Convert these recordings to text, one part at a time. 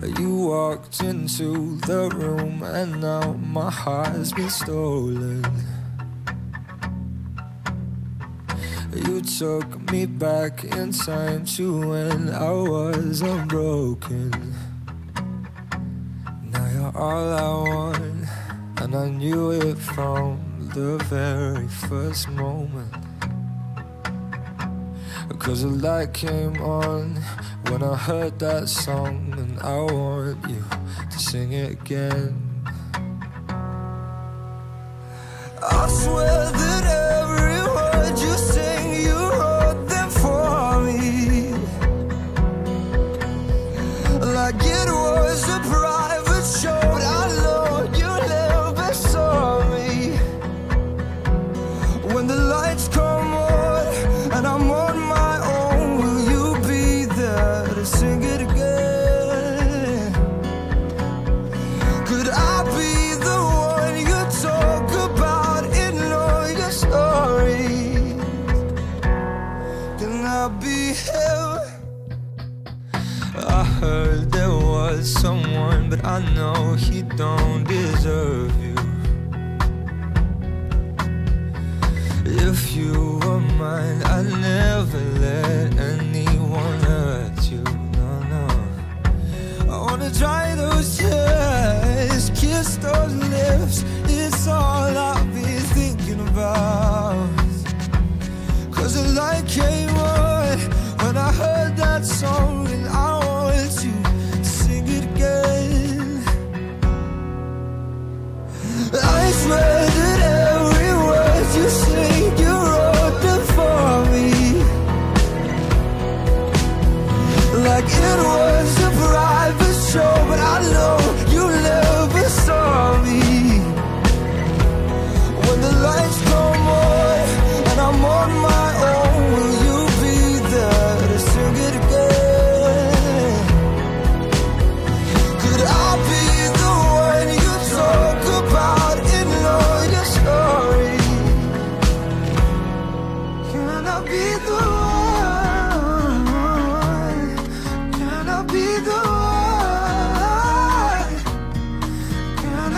You walked into the room and now my heart has been stolen. You took me back in time to when I was unbroken. Now you're all I want, and I knew it from the very first moment. Cause the light came on when I heard that song, and I want you to sing it again. I swear. but I know he don't deserve you. If you were mine, I'd never let anyone hurt you. No, no. I wanna dry those tears, kiss those lips. It's all I've been thinking about. Cause the light came.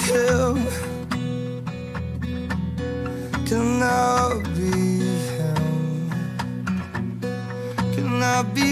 myself Can I be him? Can I be